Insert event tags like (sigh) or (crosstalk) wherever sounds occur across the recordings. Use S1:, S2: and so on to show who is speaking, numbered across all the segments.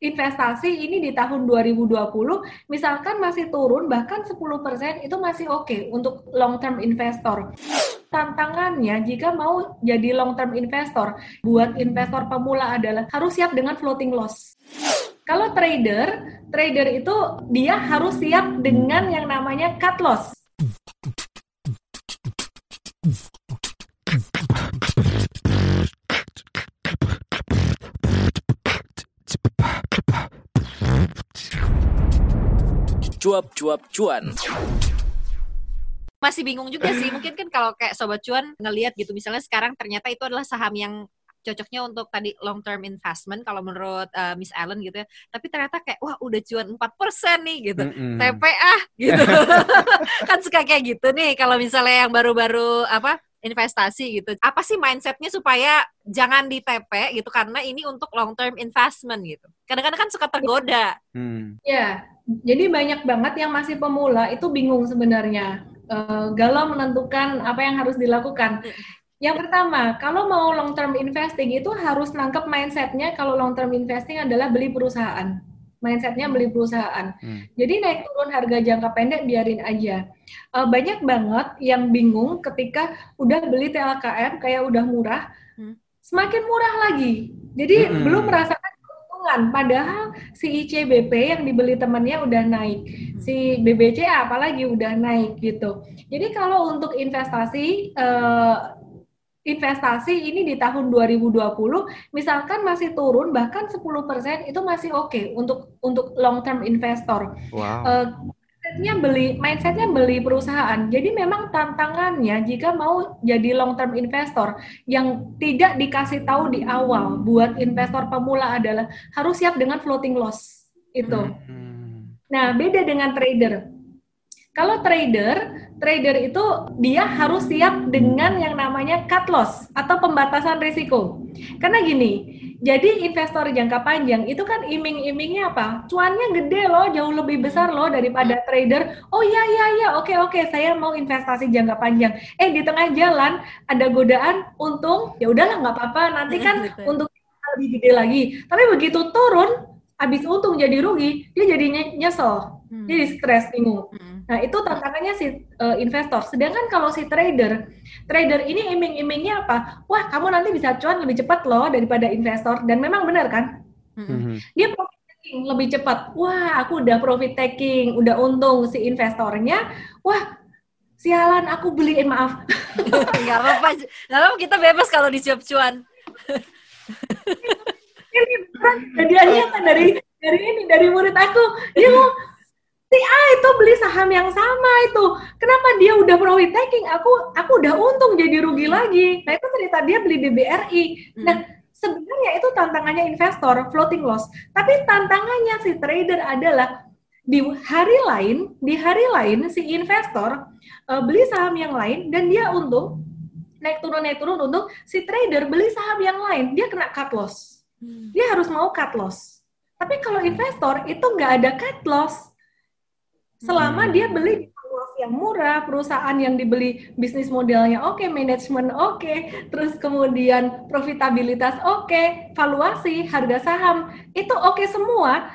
S1: investasi ini di tahun 2020 misalkan masih turun bahkan 10% itu masih oke okay untuk long term investor. Tantangannya jika mau jadi long term investor buat investor pemula adalah harus siap dengan floating loss. Kalau trader, trader itu dia harus siap dengan yang namanya cut loss.
S2: Cuap-cuap cuan.
S3: Masih bingung juga sih, mungkin kan kalau kayak sobat cuan ngelihat gitu, misalnya sekarang ternyata itu adalah saham yang cocoknya untuk tadi long term investment kalau menurut uh, Miss Allen gitu ya. Tapi ternyata kayak wah udah cuan 4% nih gitu. Mm -hmm. TPA gitu. (laughs) kan suka kayak gitu nih kalau misalnya yang baru-baru apa investasi gitu. Apa sih mindsetnya supaya jangan di TP gitu karena ini untuk long term investment gitu. Kadang-kadang kan suka tergoda.
S1: Hmm. Ya, jadi banyak banget yang masih pemula itu bingung sebenarnya. Uh, galau menentukan apa yang harus dilakukan. Yang pertama, kalau mau long term investing itu harus nangkep mindsetnya kalau long term investing adalah beli perusahaan. Mindsetnya beli perusahaan. Hmm. Jadi naik turun harga jangka pendek biarin aja. Uh, banyak banget yang bingung ketika udah beli TLKM kayak udah murah, hmm. semakin murah lagi. Jadi hmm. belum merasakan keuntungan. Padahal si ICBP yang dibeli temannya udah naik, si BBCA apalagi udah naik gitu. Jadi kalau untuk investasi uh, investasi ini di tahun 2020 misalkan masih turun bahkan 10% itu masih oke okay untuk untuk long term investor. Wow. Uh, mindsetnya beli mindsetnya beli perusahaan. Jadi memang tantangannya jika mau jadi long term investor yang tidak dikasih tahu di awal buat investor pemula adalah harus siap dengan floating loss itu. Hmm. Nah beda dengan trader. Kalau trader trader itu dia harus siap dengan yang namanya cut loss atau pembatasan risiko. Karena gini, jadi investor jangka panjang itu kan iming-imingnya apa? Cuannya gede loh, jauh lebih besar loh daripada trader. Oh iya iya iya, oke oke, saya mau investasi jangka panjang. Eh di tengah jalan ada godaan untung, ya udahlah nggak apa-apa, nanti kan untuk lebih gede lagi. Tapi begitu turun, habis untung jadi rugi, dia jadi nyesel, hmm. jadi stres bingung. Hmm. Nah, itu tantangannya si uh, investor. Sedangkan kalau si trader, trader ini iming-imingnya apa? Wah, kamu nanti bisa cuan lebih cepat loh daripada investor. Dan memang benar kan? Mm-hmm. Dia profit taking lebih cepat. Wah, aku udah profit taking, udah untung si investornya. Wah, sialan aku beli, eh, maaf. (laughs)
S3: Gak apa-apa. Gak apa kita bebas kalau disiap cuan.
S1: ini beneran kejadiannya dari dari ini dari murid aku dia mau si A itu beli saham yang sama itu. Kenapa dia udah profit taking? Aku aku udah untung jadi rugi lagi. Nah itu cerita dia beli BBRI. Hmm. Nah sebenarnya itu tantangannya investor floating loss. Tapi tantangannya si trader adalah di hari lain, di hari lain si investor uh, beli saham yang lain dan dia untung naik turun naik turun untung. Si trader beli saham yang lain dia kena cut loss. Hmm. Dia harus mau cut loss. Tapi kalau investor itu nggak ada cut loss selama dia beli di valuasi yang murah, perusahaan yang dibeli bisnis modelnya oke, okay, manajemen oke, okay, terus kemudian profitabilitas oke, okay, valuasi, harga saham itu oke okay semua,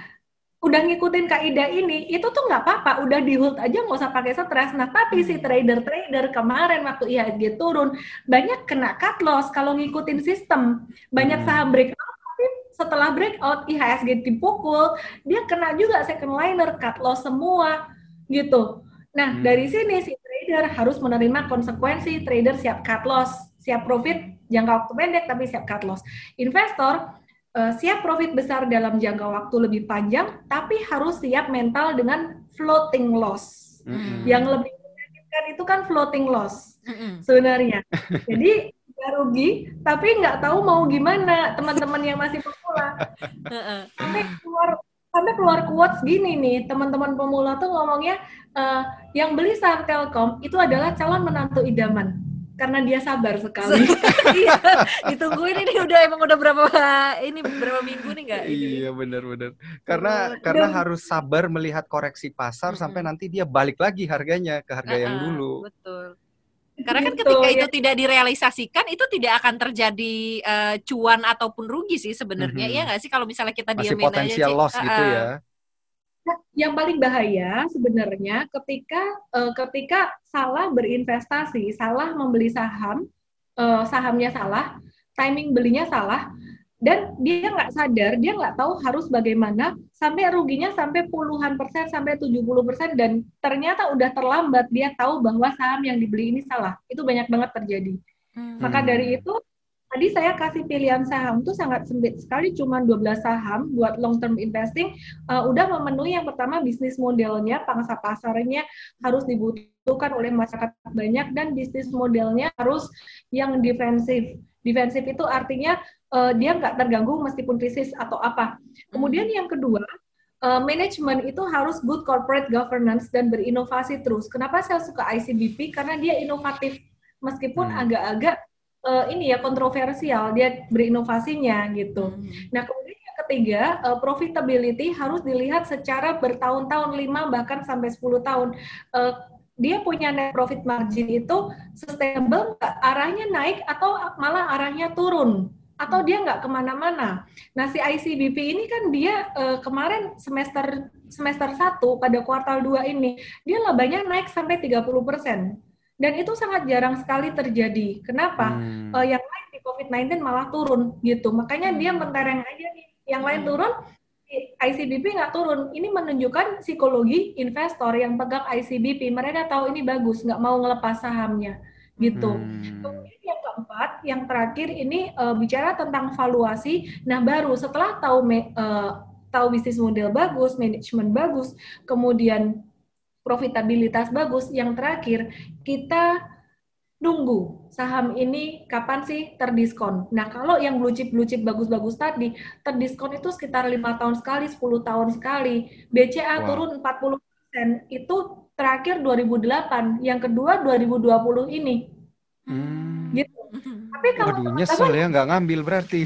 S1: udah ngikutin kaidah ini, itu tuh nggak apa-apa, udah di hold aja nggak usah pakai stres. Nah, tapi si trader-trader kemarin waktu IHSG turun, banyak kena cut loss kalau ngikutin sistem. Banyak hmm. saham breakout, tapi setelah breakout IHSG dipukul, dia kena juga second liner, cut loss semua gitu. Nah, hmm. dari sini si trader harus menerima konsekuensi trader siap cut loss, siap profit jangka waktu pendek tapi siap cut loss. Investor uh, siap profit besar dalam jangka waktu lebih panjang tapi harus siap mental dengan floating loss. Hmm. Yang lebih menyakitkan itu kan floating loss hmm. sebenarnya. (laughs) Jadi nggak rugi tapi nggak tahu mau gimana teman-teman yang masih pemula. (laughs) Sampai keluar sampai keluar quotes gini nih teman-teman pemula tuh ngomongnya uh, yang beli saham Telkom itu adalah calon menantu idaman karena dia sabar sekali. (laughs)
S3: iya, (laughs) ditungguin ini udah emang udah berapa ini berapa minggu nih enggak?
S4: Iya benar-benar. Karena oh, karena dan, harus sabar melihat koreksi pasar -hmm. sampai nanti dia balik lagi harganya ke harga uh -uh, yang dulu.
S3: Betul. Karena kan
S1: Gitu,
S3: ketika
S1: ya.
S3: itu tidak direalisasikan, itu tidak akan terjadi eh, cuan ataupun rugi sih sebenarnya.
S4: Mhm.
S3: Iya nggak sih kalau misalnya kita
S4: Masih
S3: diamin aja,
S4: potensial
S3: Ci?
S4: loss gitu
S3: ah.
S4: ya.
S1: Nah, yang paling bahaya sebenarnya ketika eh, ketika salah berinvestasi, salah membeli saham, eh, sahamnya salah, timing belinya salah, dan dia nggak sadar, dia nggak tahu harus bagaimana sampai ruginya sampai puluhan persen sampai 70 persen dan ternyata udah terlambat dia tahu bahwa saham yang dibeli ini salah. Itu banyak banget terjadi.
S3: Hmm.
S1: Maka
S4: Hmm.
S1: dari itu tadi saya kasih pilihan saham itu sangat sempit sekali cuma 12 saham buat long term investing uh, udah memenuhi yang pertama bisnis modelnya pangsa pasarnya harus dibutuhkan oleh masyarakat banyak dan bisnis modelnya harus yang defensif. Defensif itu artinya uh, dia nggak terganggu meskipun krisis atau apa. Kemudian yang kedua uh, manajemen itu harus good corporate governance dan berinovasi terus. Kenapa saya suka ICBP? Karena dia inovatif meskipun
S4: Hmm.
S1: Uh, ini ya kontroversial dia berinovasinya gitu.
S3: Hmm.
S1: Nah kemudian yang ketiga uh, profitability harus dilihat secara bertahun-tahun 5 bahkan sampai 10 tahun. Uh, dia punya net profit margin itu sustainable arahnya naik atau malah arahnya turun atau dia nggak ke mana-mana. Nah si ICBP ini kan dia uh, kemarin semester semester 1 pada kuartal 2 ini dia labanya naik sampai 30 persen dan itu sangat jarang sekali terjadi. Kenapa?
S4: Hmm.
S1: Eh, yang lain di COVID-19 malah turun gitu. Makanya dia mentereng aja nih. Yang lain
S3: Hmm.
S1: turun, ICBP nggak turun. Ini menunjukkan psikologi investor yang pegang ICBP. Mereka tahu ini bagus, nggak mau ngelepas sahamnya gitu.
S4: Hmm.
S1: Kemudian yang keempat, yang terakhir ini eh, bicara tentang valuasi. Nah baru setelah tahu me- eh, tahu bisnis model bagus, manajemen bagus, kemudian profitabilitas bagus, yang terakhir kita nunggu saham ini kapan sih terdiskon. Nah kalau yang blue chip blue chip bagus-bagus tadi terdiskon itu sekitar lima tahun sekali, 10 tahun sekali. BCA
S4: Wow.
S1: turun 40 itu terakhir 2008, yang kedua 2020 ini.
S4: Hmm.
S1: Gitu. (laughs) Tapi kalau
S4: Waduh, nyesel ya nggak ngambil berarti.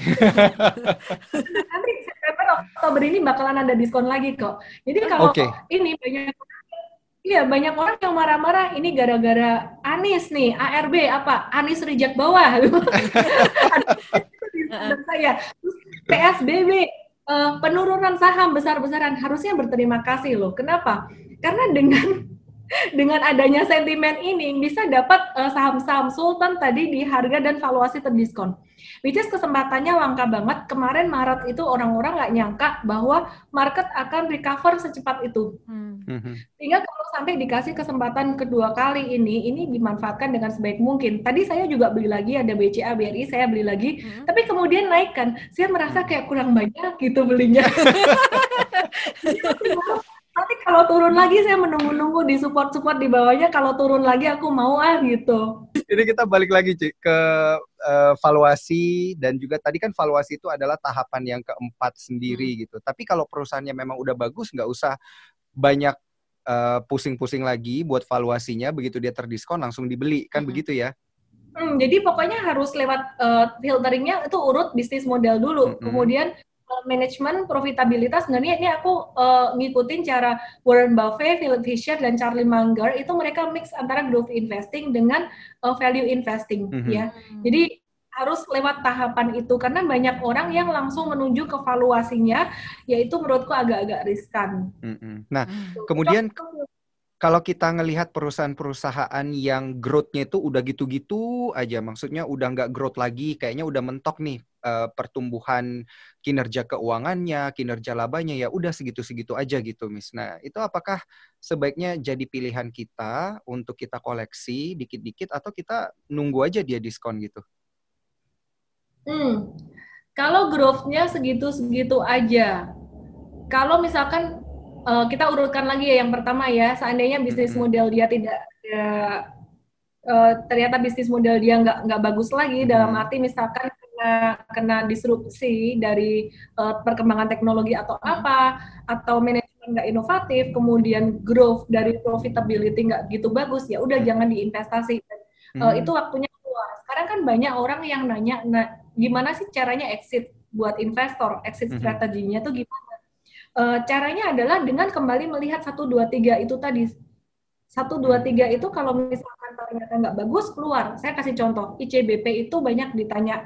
S4: (laughs)
S1: nanti September Oktober ini bakalan ada diskon lagi kok. Jadi kalau
S4: Oke.
S1: ini banyak Iya, banyak orang yang marah-marah ini gara-gara Anis nih, ARB apa? Anis reject bawah. (laughs) Saya. Terus PSBB eh, penurunan saham besar-besaran harusnya berterima kasih loh. Kenapa? Karena dengan dengan adanya sentimen ini bisa dapat eh, saham-saham Sultan tadi di harga dan valuasi terdiskon. Which is kesempatannya langka banget. Kemarin Maret itu orang-orang nggak nyangka bahwa market akan recover secepat itu.
S3: Hmm.
S4: Mhm.
S1: Sehingga kalau sampai dikasih kesempatan kedua kali ini, ini dimanfaatkan dengan sebaik mungkin. Tadi saya juga beli lagi, ada BCA, BRI, saya beli lagi.
S3: Hmm.
S1: Tapi kemudian naikkan, saya merasa kayak kurang banyak gitu belinya. (laughs) Nanti kalau turun lagi saya menunggu-nunggu di support-support di bawahnya. Kalau turun lagi aku mau ah gitu.
S4: Ini kita balik lagi Ci, ke eh, valuasi dan juga tadi kan valuasi itu adalah tahapan yang keempat sendiri gitu. Tapi kalau perusahaannya memang udah bagus, nggak usah banyak eh, pusing-pusing lagi buat valuasinya. Begitu dia terdiskon langsung dibeli kan
S3: Mhm.
S4: begitu ya?
S1: Hmm, jadi pokoknya harus lewat eh, filteringnya itu urut bisnis model dulu,
S4: Mm-mm.
S1: kemudian eh, manajemen profitabilitas. Nah ini, aku eh, ngikutin cara Warren Buffett, Philip Fisher dan Charlie Munger itu mereka mix antara growth investing dengan eh, value investing
S4: Mhm.
S1: ya. Jadi harus lewat tahapan itu karena banyak orang yang langsung menuju ke valuasinya, yaitu menurutku agak-agak riskan.
S4: Nah,
S3: Hmm.
S4: kemudian kalau kita ngelihat perusahaan-perusahaan yang growth-nya itu udah gitu-gitu aja, maksudnya udah nggak growth lagi, kayaknya udah mentok nih eh, pertumbuhan kinerja keuangannya, kinerja labanya ya udah segitu-segitu aja gitu, Miss. Nah, itu apakah sebaiknya jadi pilihan kita untuk kita koleksi dikit-dikit atau kita nunggu aja dia diskon gitu?
S1: Hmm. Kalau growth-nya segitu-segitu aja. Kalau misalkan eh, kita urutkan lagi ya yang pertama ya, seandainya bisnis model dia tidak ya, eh, ternyata bisnis model dia nggak nggak bagus lagi dalam arti misalkan kena kena disrupsi dari eh, perkembangan teknologi atau
S3: Mhm.
S1: apa atau manajemen nggak inovatif, kemudian growth dari profitability nggak gitu bagus ya udah
S4: Mhm.
S1: jangan diinvestasi. Eh,
S4: Hmm.
S1: itu waktunya keluar. Sekarang kan banyak orang yang nanya, nah, gimana sih caranya exit buat investor? Exit
S4: Mhm.
S1: strateginya tuh gimana? Eh, caranya adalah dengan kembali melihat satu dua tiga itu tadi Satu, dua, tiga itu kalau misalkan ternyata nggak bagus, keluar. Saya kasih contoh, ICBP itu banyak ditanya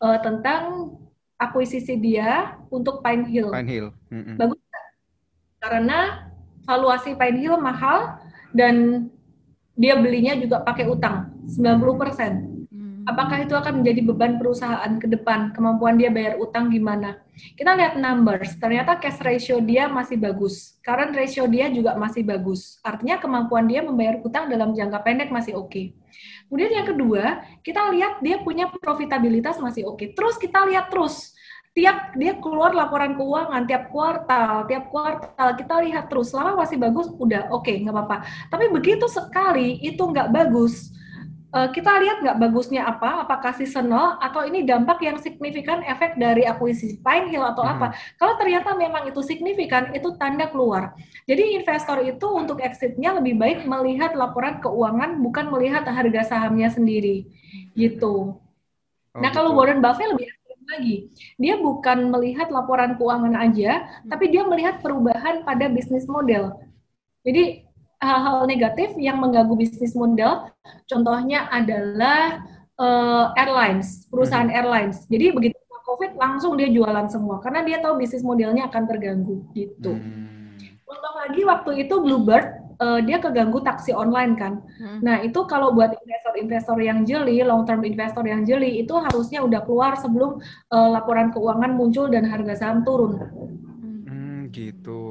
S1: uh, tentang akuisisi dia untuk Pine Hill.
S4: Pine Hill. Mm -mm.
S1: Bagus? Karena valuasi Pine Hill mahal dan dia belinya juga pakai utang 90 persen. Apakah itu akan menjadi beban perusahaan ke depan? Kemampuan dia bayar utang gimana? Kita lihat numbers, ternyata cash ratio dia masih bagus. Current ratio dia juga masih bagus. Artinya kemampuan dia membayar utang dalam jangka pendek masih oke. Okay. Kemudian yang kedua, kita lihat dia punya profitabilitas masih oke. Okay. Terus kita lihat terus, tiap dia keluar laporan keuangan tiap kuartal, tiap kuartal kita lihat terus selama masih bagus udah oke okay, nggak apa-apa. Tapi begitu sekali itu nggak bagus, kita lihat nggak bagusnya apa, apakah seasonal atau ini dampak yang signifikan efek dari akuisisi Pine Hill atau hmm. apa. Kalau ternyata memang itu signifikan, itu tanda keluar. Jadi investor itu untuk exitnya lebih baik melihat laporan keuangan bukan melihat harga sahamnya sendiri, gitu. Oh, nah kalau Warren Buffett lebih lagi, dia bukan melihat laporan keuangan aja, hmm. tapi dia melihat perubahan pada bisnis model. Jadi hal-hal negatif yang mengganggu bisnis model, contohnya adalah uh, airlines, perusahaan hmm. airlines. Jadi begitu COVID langsung dia jualan semua karena dia tahu bisnis modelnya akan terganggu gitu. Hmm. Contoh lagi waktu itu Bluebird uh, dia keganggu taksi online kan. Hmm. Nah itu kalau buat investor-investor yang jeli, long term investor yang jeli itu harusnya udah keluar sebelum uh, laporan keuangan muncul dan harga saham turun.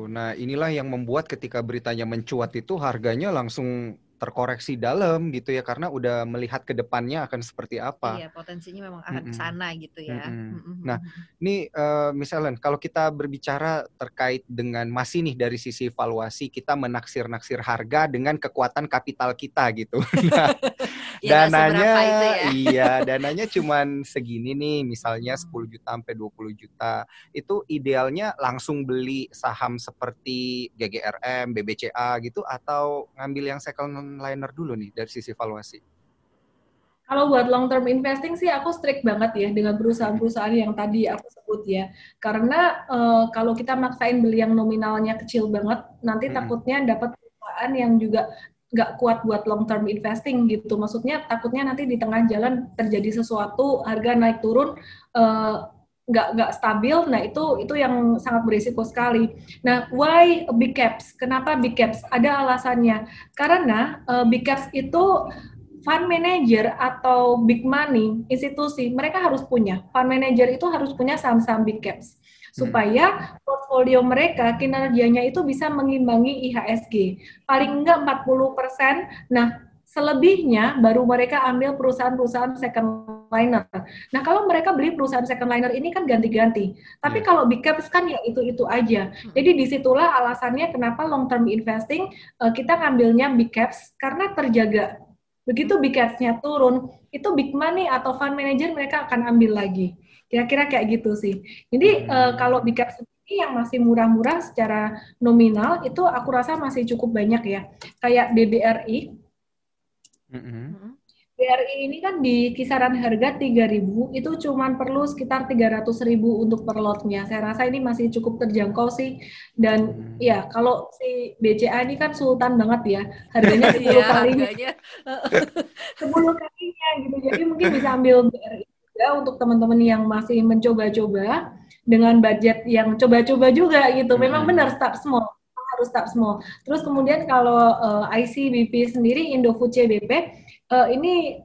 S4: Nah, inilah yang membuat ketika beritanya mencuat itu harganya langsung terkoreksi dalam gitu ya karena udah melihat ke depannya akan seperti apa.
S3: Iya, potensinya memang akan mm -mm. sana gitu ya. Mm
S4: -mm. Nah, ini uh, misalnya kalau kita berbicara terkait dengan masih nih dari sisi valuasi kita menaksir-naksir harga dengan kekuatan kapital kita gitu. (laughs) Nah, (laughs) ya, dananya ya. (laughs) iya, dananya cuman segini nih, misalnya 10 juta sampai 20 juta. Itu idealnya langsung beli saham seperti GGRM, BBCA gitu atau ngambil yang second liner dulu nih dari sisi valuasi?
S1: Kalau buat long term investing sih aku strict banget ya dengan perusahaan-perusahaan yang tadi aku sebut ya. Karena uh, kalau kita maksain beli yang nominalnya kecil banget, nanti hmm. takutnya dapat perusahaan yang juga nggak kuat buat long term investing gitu. Maksudnya takutnya nanti di tengah jalan terjadi sesuatu, harga naik turun, uh, nggak nggak stabil, nah itu itu yang sangat berisiko sekali. Nah, why big caps? Kenapa big caps? Ada alasannya. Karena uh, big caps itu fund manager atau big money institusi mereka harus punya fund manager itu harus punya saham-saham big caps supaya portfolio mereka kinerjanya itu bisa mengimbangi IHSG paling enggak 40%. Nah, selebihnya baru mereka ambil perusahaan-perusahaan second liner. Nah, kalau mereka beli perusahaan second liner ini kan ganti-ganti. Tapi yeah. kalau big caps kan ya itu-itu aja. Hmm. Jadi di situlah alasannya kenapa long term investing uh, kita ngambilnya big caps karena terjaga. Begitu big capsnya turun, itu big money atau fund manager mereka akan ambil lagi. Kira-kira kayak gitu sih. Jadi uh, kalau big caps yang masih murah-murah secara nominal itu aku rasa masih cukup banyak ya. Kayak BBRI Mm-hmm. BRI ini kan di kisaran harga 3.000 itu cuma perlu sekitar 300.000 untuk per lotnya. Saya rasa ini masih cukup terjangkau sih. Dan hmm. ya kalau si BCA ini kan sultan banget ya. Harganya (laughs) 10 ya, kalinya. 10 (laughs) kalinya gitu. Jadi mungkin bisa ambil BRI juga untuk teman-teman yang masih mencoba-coba dengan budget yang coba-coba juga gitu. Memang hmm. benar start small harus start small. Terus kemudian kalau uh, eh, ICBP sendiri Indofood CBP uh, eh, ini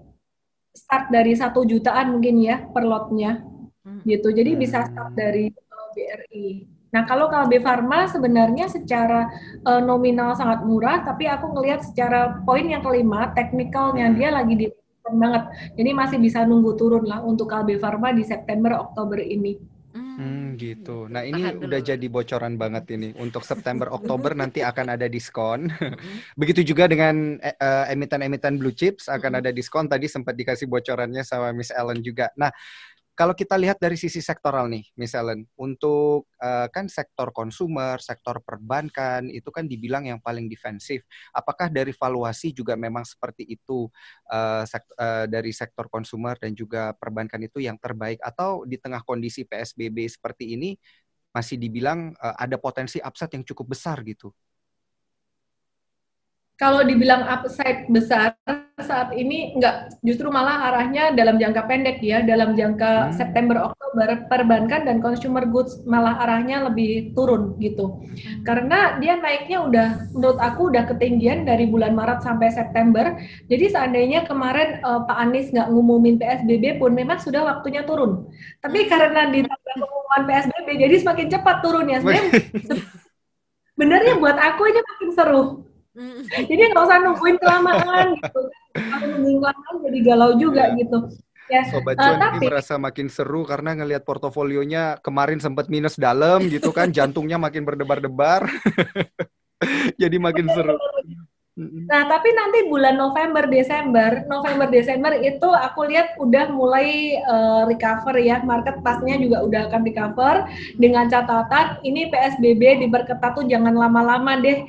S1: start dari satu jutaan mungkin ya per lotnya hmm. gitu. Jadi hmm. bisa start dari uh, eh, BRI. Nah, kalau KB Pharma sebenarnya secara uh, nominal sangat murah, tapi aku ngelihat secara poin yang kelima, teknikalnya hmm. dia lagi di banget. Jadi masih bisa nunggu turun lah untuk KB Pharma di September Oktober ini.
S4: Hmm, gitu. Nah, ini Tahan udah dulu. jadi bocoran banget ini. Untuk September (laughs) Oktober nanti akan ada diskon. (laughs) Begitu juga dengan uh, emiten-emiten blue chips akan ada diskon. Tadi sempat dikasih bocorannya sama Miss Ellen juga. Nah, kalau kita lihat dari sisi sektoral nih, misalnya untuk uh, kan sektor konsumer, sektor perbankan itu kan dibilang yang paling defensif. Apakah dari valuasi juga memang seperti itu uh, sekt uh, dari sektor konsumer dan juga perbankan itu yang terbaik atau di tengah kondisi PSBB seperti ini masih dibilang uh, ada potensi upside yang cukup besar gitu?
S1: kalau dibilang upside besar saat ini enggak justru malah arahnya dalam jangka pendek ya dalam jangka hmm. September Oktober perbankan dan consumer goods malah arahnya lebih turun gitu hmm. karena dia naiknya udah menurut aku udah ketinggian dari bulan Maret sampai September jadi seandainya kemarin uh, Pak Anies nggak ngumumin PSBB pun memang sudah waktunya turun tapi hmm. karena ditambah pengumuman PSBB jadi semakin cepat turunnya sebenarnya (laughs) sebenarnya buat aku aja makin seru jadi nggak usah nungguin kelamaan gitu. Nungguin kelamaan jadi galau juga yeah. gitu.
S4: Ya, Sobat uh, tapi merasa makin seru karena ngelihat portofolionya kemarin sempat minus dalam gitu kan, jantungnya makin berdebar-debar. (laughs) jadi makin seru.
S1: Nah, tapi nanti bulan November, Desember, November, Desember itu aku lihat udah mulai uh, recover ya, market pastinya juga udah akan recover dengan catatan ini PSBB diperketat tuh jangan lama-lama deh.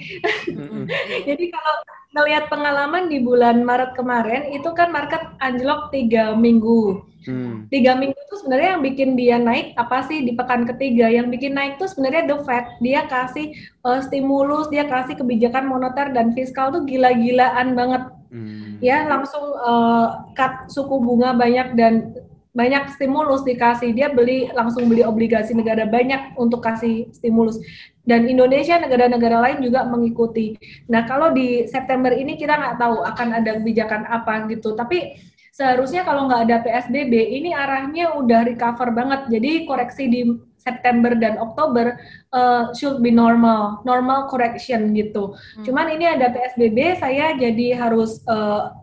S1: (laughs) Jadi kalau ngelihat pengalaman di bulan Maret kemarin itu kan market anjlok tiga minggu. Hmm. Tiga minggu itu sebenarnya yang bikin dia naik apa sih di pekan ketiga? Yang bikin naik tuh sebenarnya the Fed. Dia kasih uh, stimulus, dia kasih kebijakan moneter dan fiskal tuh gila-gilaan banget. Hmm. Ya langsung uh, cut suku bunga banyak dan banyak stimulus dikasih. Dia beli langsung beli obligasi negara banyak untuk kasih stimulus. Dan Indonesia, negara-negara lain juga mengikuti. Nah, kalau di September ini kita nggak tahu akan ada kebijakan apa gitu. Tapi seharusnya kalau nggak ada PSBB ini arahnya udah recover banget. Jadi koreksi di September dan Oktober uh, should be normal, normal correction gitu. Hmm. Cuman ini ada PSBB, saya jadi harus, uh,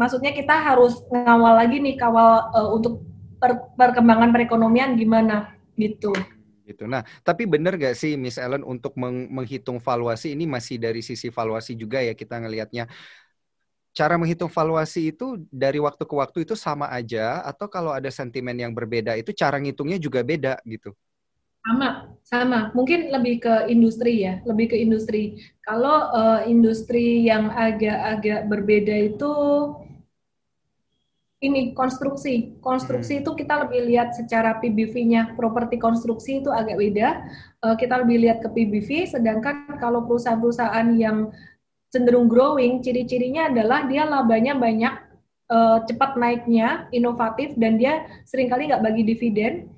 S1: maksudnya kita harus ngawal lagi nih kawal uh, untuk per perkembangan perekonomian gimana gitu.
S4: Gitu. Nah, tapi benar gak sih Miss Ellen untuk meng menghitung valuasi ini masih dari sisi valuasi juga ya kita ngelihatnya cara menghitung valuasi itu dari waktu ke waktu itu sama aja atau kalau ada sentimen yang berbeda itu cara ngitungnya juga beda gitu?
S1: Sama, sama. Mungkin lebih ke industri ya, lebih ke industri. Kalau uh, industri yang agak-agak berbeda itu ini konstruksi. Konstruksi hmm. itu kita lebih lihat secara PBV-nya. Properti konstruksi itu agak beda. Uh, kita lebih lihat ke PBV, sedangkan kalau perusahaan-perusahaan yang cenderung growing, ciri-cirinya adalah dia labanya banyak, uh, cepat naiknya, inovatif, dan dia sering kali nggak bagi dividen.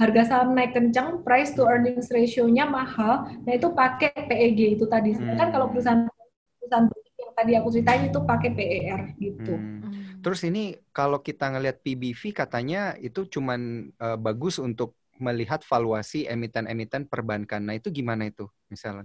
S1: Harga saham naik kencang, price to earnings ratio-nya mahal, nah itu pakai PEG itu tadi. Hmm. kalau perusahaan perusahaan yang tadi aku ceritain itu pakai PER gitu. Hmm.
S4: Terus ini kalau kita ngelihat PBV katanya itu cuman uh, bagus untuk melihat valuasi emiten-emiten perbankan. Nah itu gimana itu misalnya?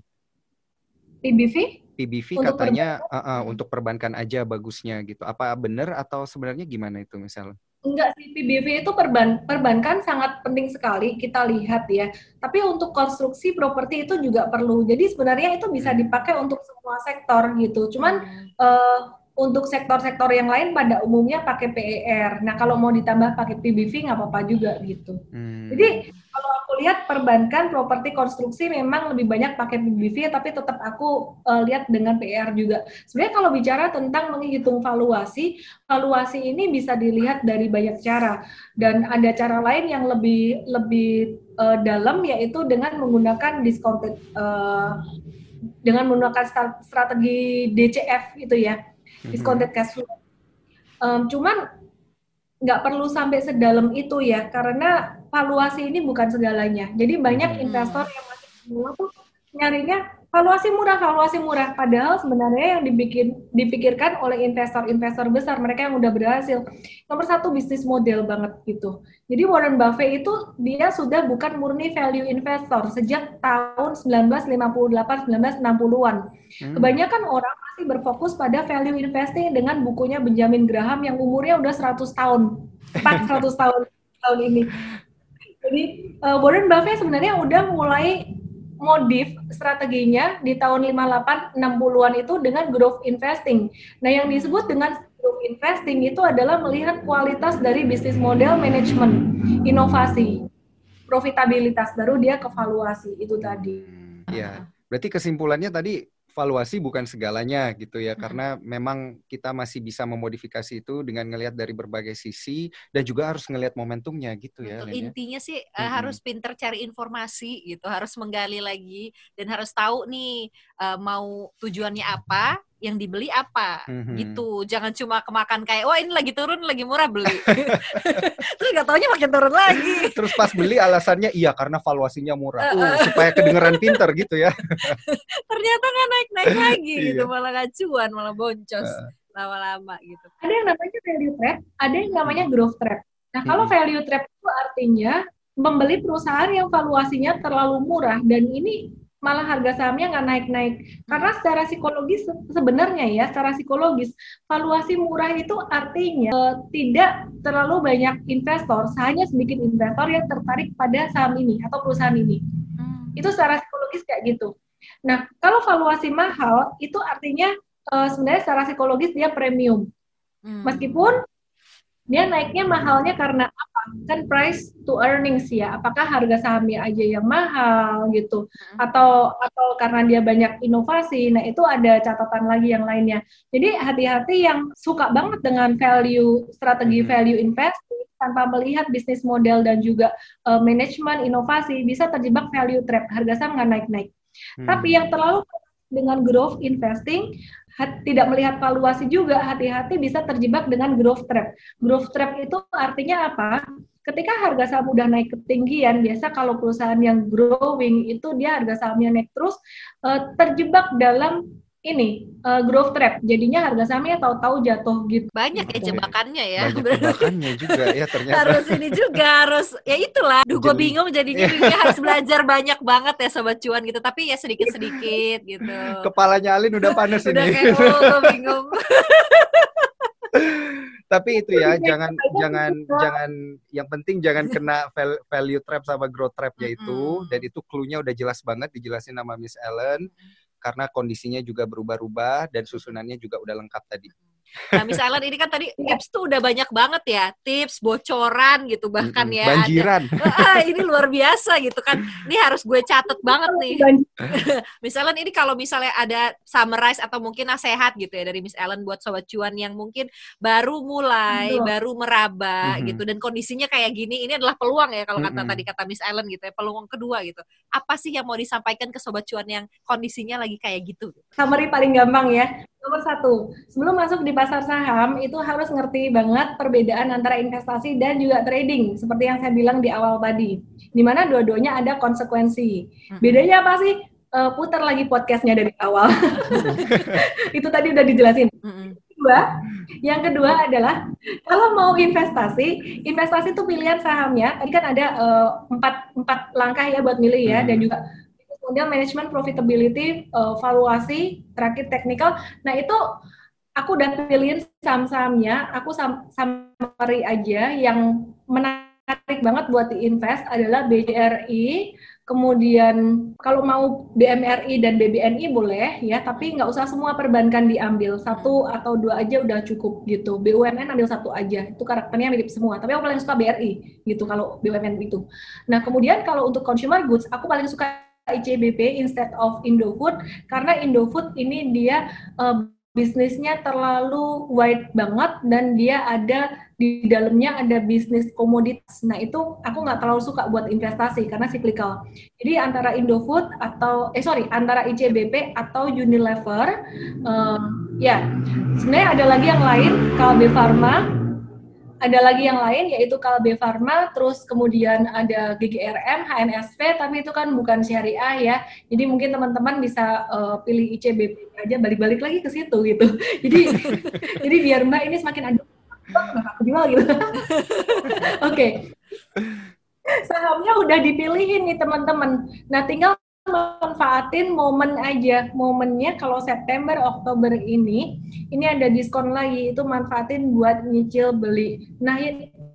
S1: PBV?
S4: PBV untuk katanya perbankan? Uh, uh, untuk perbankan aja bagusnya gitu. Apa benar atau sebenarnya gimana itu misalnya?
S1: Enggak sih, PBV itu perban perbankan sangat penting sekali kita lihat ya. Tapi untuk konstruksi properti itu juga perlu. Jadi sebenarnya itu bisa hmm. dipakai untuk semua sektor gitu. Cuman hmm. uh, untuk sektor-sektor yang lain pada umumnya pakai PER. Nah kalau mau ditambah pakai PBV nggak apa-apa juga gitu. Hmm. Jadi kalau aku lihat perbankan properti konstruksi memang lebih banyak pakai PBV, tapi tetap aku uh, lihat dengan PER juga. Sebenarnya kalau bicara tentang menghitung valuasi, valuasi ini bisa dilihat dari banyak cara dan ada cara lain yang lebih lebih uh, dalam yaitu dengan menggunakan discounted uh, dengan menggunakan strategi DCF itu ya discounted cash flow. Um, cuman nggak perlu sampai sedalam itu ya, karena valuasi ini bukan segalanya. Jadi banyak investor yang masih semua tuh nyarinya valuasi murah, valuasi murah. Padahal sebenarnya yang dibikin, dipikirkan oleh investor-investor besar, mereka yang udah berhasil. Nomor satu bisnis model banget gitu. Jadi Warren Buffett itu dia sudah bukan murni value investor sejak tahun 1958 1960-an. Hmm. Kebanyakan orang masih berfokus pada value investing dengan bukunya Benjamin Graham yang umurnya udah 100 tahun. 400 tahun tahun ini. Jadi uh, Warren Buffett sebenarnya udah mulai modif strateginya di tahun 58 60-an itu dengan growth investing. Nah, yang disebut dengan growth investing itu adalah melihat kualitas dari bisnis model manajemen, inovasi, profitabilitas baru dia ke valuasi itu tadi.
S4: Iya. Berarti kesimpulannya tadi valuasi bukan segalanya gitu ya, karena memang kita masih bisa memodifikasi itu dengan ngelihat dari berbagai sisi dan juga harus ngelihat momentumnya gitu ya.
S3: Betul, ya. intinya sih hmm. harus pinter cari informasi gitu, harus menggali lagi dan harus tahu nih uh, mau tujuannya apa, yang dibeli apa
S4: Mhm.
S3: gitu. Jangan cuma kemakan kayak wah ini lagi turun lagi murah beli. (laughs) Terus nggak taunya makin turun lagi.
S4: Terus pas beli alasannya iya karena valuasinya murah. Uh, supaya kedengeran pinter gitu ya. (laughs)
S3: Ternyata nggak naik-naik (laughs) lagi gitu,
S4: Iya.
S3: malah nggak cuan, malah boncos
S4: Eh.
S3: lama-lama gitu.
S1: ada yang namanya value trap, ada yang namanya growth trap. Nah, kalau
S4: Hmm.
S1: value trap itu artinya membeli perusahaan yang valuasinya terlalu murah dan ini malah harga sahamnya nggak naik-naik. Karena secara psikologis se- sebenarnya ya, secara psikologis valuasi murah itu artinya eh, tidak terlalu banyak investor, hanya sedikit investor yang tertarik pada saham ini atau perusahaan ini.
S3: Hmm.
S1: Itu secara psikologis kayak gitu. Nah, kalau valuasi mahal itu artinya eh, sebenarnya secara psikologis dia premium.
S3: Hmm.
S1: Meskipun dia naiknya mahalnya karena apa? Kan price to earnings ya. Apakah harga sahamnya aja yang mahal gitu atau atau karena dia banyak inovasi. Nah, itu ada catatan lagi yang lainnya. Jadi hati-hati yang suka banget dengan value strategi value investing tanpa melihat bisnis model dan juga eh, manajemen inovasi bisa terjebak value trap. Harga saham nggak naik-naik.
S4: Hmm.
S1: Tapi yang terlalu dengan growth investing tidak melihat valuasi juga hati-hati bisa terjebak dengan growth trap. Growth trap itu artinya apa? Ketika harga saham udah naik ketinggian, biasa kalau perusahaan yang growing itu dia harga sahamnya naik terus eh, terjebak dalam ini eh, growth trap. Jadinya harga sahamnya tahu-tahu jatuh gitu.
S3: Banyak ya
S4: Oke.
S3: jebakannya ya.
S4: Banyak jebakannya juga ya (laughs) ternyata.
S3: harus ini juga harus ya itulah. Duh gue bingung jadinya dia harus belajar banyak banget ya sobat cuan gitu. Tapi ya sedikit-sedikit (laughs) gitu.
S4: Kepalanya Alin udah panas
S3: Udah
S4: ini.
S3: kayak oh gue bingung. (laughs)
S4: Tapi itu ya,
S1: Iya,
S4: jangan
S1: iya,
S4: jangan
S1: iya.
S4: jangan yang penting jangan kena val- value trap sama growth trapnya itu
S3: Mm-mm.
S4: dan itu clue-nya udah jelas banget dijelasin sama Miss Ellen karena kondisinya juga berubah-ubah dan susunannya juga udah lengkap tadi.
S3: Nah, Miss Ellen ini kan tadi
S1: Iya.
S3: tips tuh udah banyak banget ya, tips bocoran gitu bahkan ya. ada-
S4: Banjiran.
S3: Ah, ini luar biasa gitu kan. Ini harus gue catet banget nih. (laughs) Miss Ellen ini kalau misalnya ada summarize atau mungkin nasihat gitu ya dari Miss Ellen buat sobat cuan yang mungkin baru mulai, baru meraba
S4: Mhm.
S3: gitu dan kondisinya kayak gini, ini adalah peluang ya kalau kata
S4: Mhm.
S3: tadi kata Miss Ellen gitu ya, peluang kedua gitu. Apa sih yang mau disampaikan ke sobat cuan yang kondisinya lagi kayak gitu?
S1: summary paling gampang ya. Nomor satu, sebelum masuk di pasar saham itu harus ngerti banget perbedaan antara investasi dan juga trading, seperti yang saya bilang di awal tadi. Di mana dua-duanya ada konsekuensi. Bedanya apa sih? Eh, putar lagi podcastnya dari awal. (laughs) itu tadi udah dijelasin. Kedua, yang kedua adalah kalau mau investasi, investasi itu pilihan sahamnya. Tadi kan ada eh, empat empat langkah ya buat milih ya, dan juga kemudian manajemen profitability, eh, valuasi, terakhir technical. Nah itu aku udah pilihin saham-sahamnya. Aku summary aja yang menarik banget buat diinvest adalah BRI, kemudian kalau mau BMRI dan BBNI boleh ya, tapi nggak usah semua perbankan diambil satu atau dua aja udah cukup gitu. BUMN ambil satu aja, itu karakternya mirip semua. Tapi aku paling suka BRI gitu kalau BUMN itu. Nah kemudian kalau untuk consumer goods, aku paling suka ICBP instead of Indofood karena Indofood ini dia eh, bisnisnya terlalu wide banget dan dia ada di dalamnya ada bisnis komoditas. Nah itu aku nggak terlalu suka buat investasi karena cyclical. Jadi antara Indofood atau eh sorry antara ICBP atau Unilever, eh, ya sebenarnya ada lagi yang lain Kalbe Pharma, ada lagi yang lain yaitu Kalbe Pharma, terus kemudian ada GGRM, HNSP, tapi itu kan bukan syariah ya. Jadi mungkin teman-teman bisa eh, pilih ICBP aja balik-balik lagi ke situ gitu. (laughs) Jadi (laughs) jadi biar Mbak ini semakin ada (laughs) aku jual gitu. Oke. Sahamnya udah dipilihin nih teman-teman. Nah, tinggal manfaatin momen aja. Momennya kalau September, Oktober ini, ini ada diskon lagi. Itu manfaatin buat nyicil beli. Nah,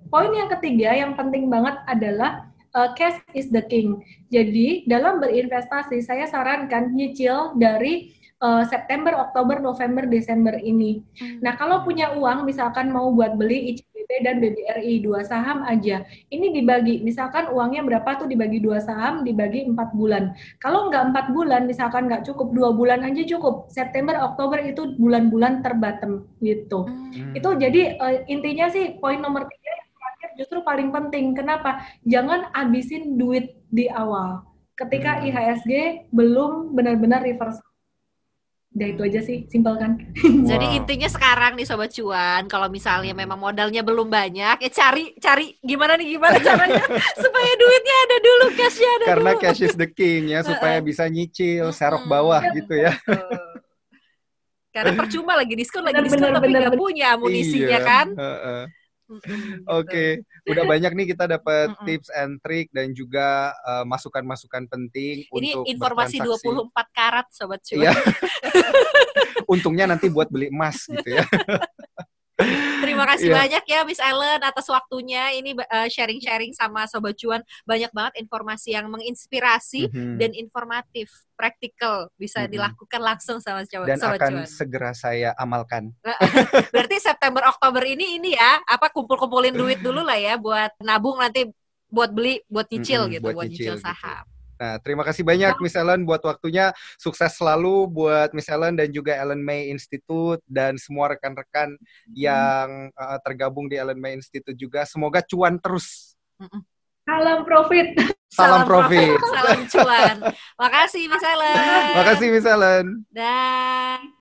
S1: poin yang ketiga yang penting banget adalah uh, cash is the king. Jadi, dalam berinvestasi, saya sarankan nyicil dari uh, September, Oktober, November, Desember ini. Nah, kalau punya uang, misalkan mau buat beli ICBP dan BBRI, dua saham aja. Ini dibagi, misalkan uangnya berapa tuh dibagi dua saham, dibagi empat bulan. Kalau nggak empat bulan, misalkan nggak cukup, dua bulan aja cukup. September, Oktober itu bulan-bulan terbatem gitu.
S4: Hmm.
S1: Itu jadi eh, intinya sih poin nomor tiga yang terakhir justru paling penting. Kenapa? Jangan abisin duit di awal. Ketika
S4: Hmm.
S1: IHSG belum benar-benar reverse. Udah itu aja sih, simpel kan. (laughs)
S3: Jadi
S4: Wow.
S3: intinya sekarang nih sobat cuan, kalau misalnya memang modalnya belum banyak, ya cari cari gimana nih gimana (laughs) caranya supaya duitnya ada dulu, cashnya ada
S4: Karena
S3: dulu.
S4: cash is the king ya (laughs) supaya bisa nyicil serok bawah gitu ya.
S3: Karena percuma lagi diskon, lagi
S1: Bener,
S3: diskon
S1: bener,
S3: tapi
S1: bener,
S3: nggak
S1: bener.
S3: punya amunisinya
S4: Iya,
S3: kan.
S4: heeh.
S3: Mm-mm, (laughs) gitu.
S4: Oke, udah banyak nih kita dapat tips and trick dan juga eh, masukan-masukan penting
S3: Ini
S4: untuk
S3: informasi
S4: bertransaksi.
S3: 24 karat sobat cuan.
S4: Iya. (laughs) Untungnya nanti buat beli emas gitu ya. (laughs)
S3: Kasih
S4: Iya.
S3: banyak ya Miss Ellen atas waktunya. Ini uh, sharing-sharing sama sobat cuan banyak banget informasi yang menginspirasi
S4: Mhm.
S3: dan informatif, praktikal bisa
S4: Mm-mm.
S3: dilakukan langsung sama coba
S4: Dan
S3: sobat
S4: akan
S3: cuan.
S4: segera saya amalkan. (laughs)
S3: Berarti September Oktober ini ini ya apa kumpul-kumpulin duit dulu lah ya buat nabung nanti buat beli buat nyicil
S4: Mm-mm,
S3: gitu
S4: buat
S3: buat,
S4: nyicil
S3: nyicil,
S4: gitu. Nah, terima kasih banyak Miss Ellen buat waktunya. Sukses selalu buat Miss Ellen dan juga Ellen May Institute dan semua rekan-rekan yang uh, tergabung di Ellen May Institute juga. Semoga cuan terus.
S1: Salam profit.
S4: Salam profit.
S3: Salam cuan. Makasih Miss Ellen.
S4: Makasih Miss Ellen.
S3: Dan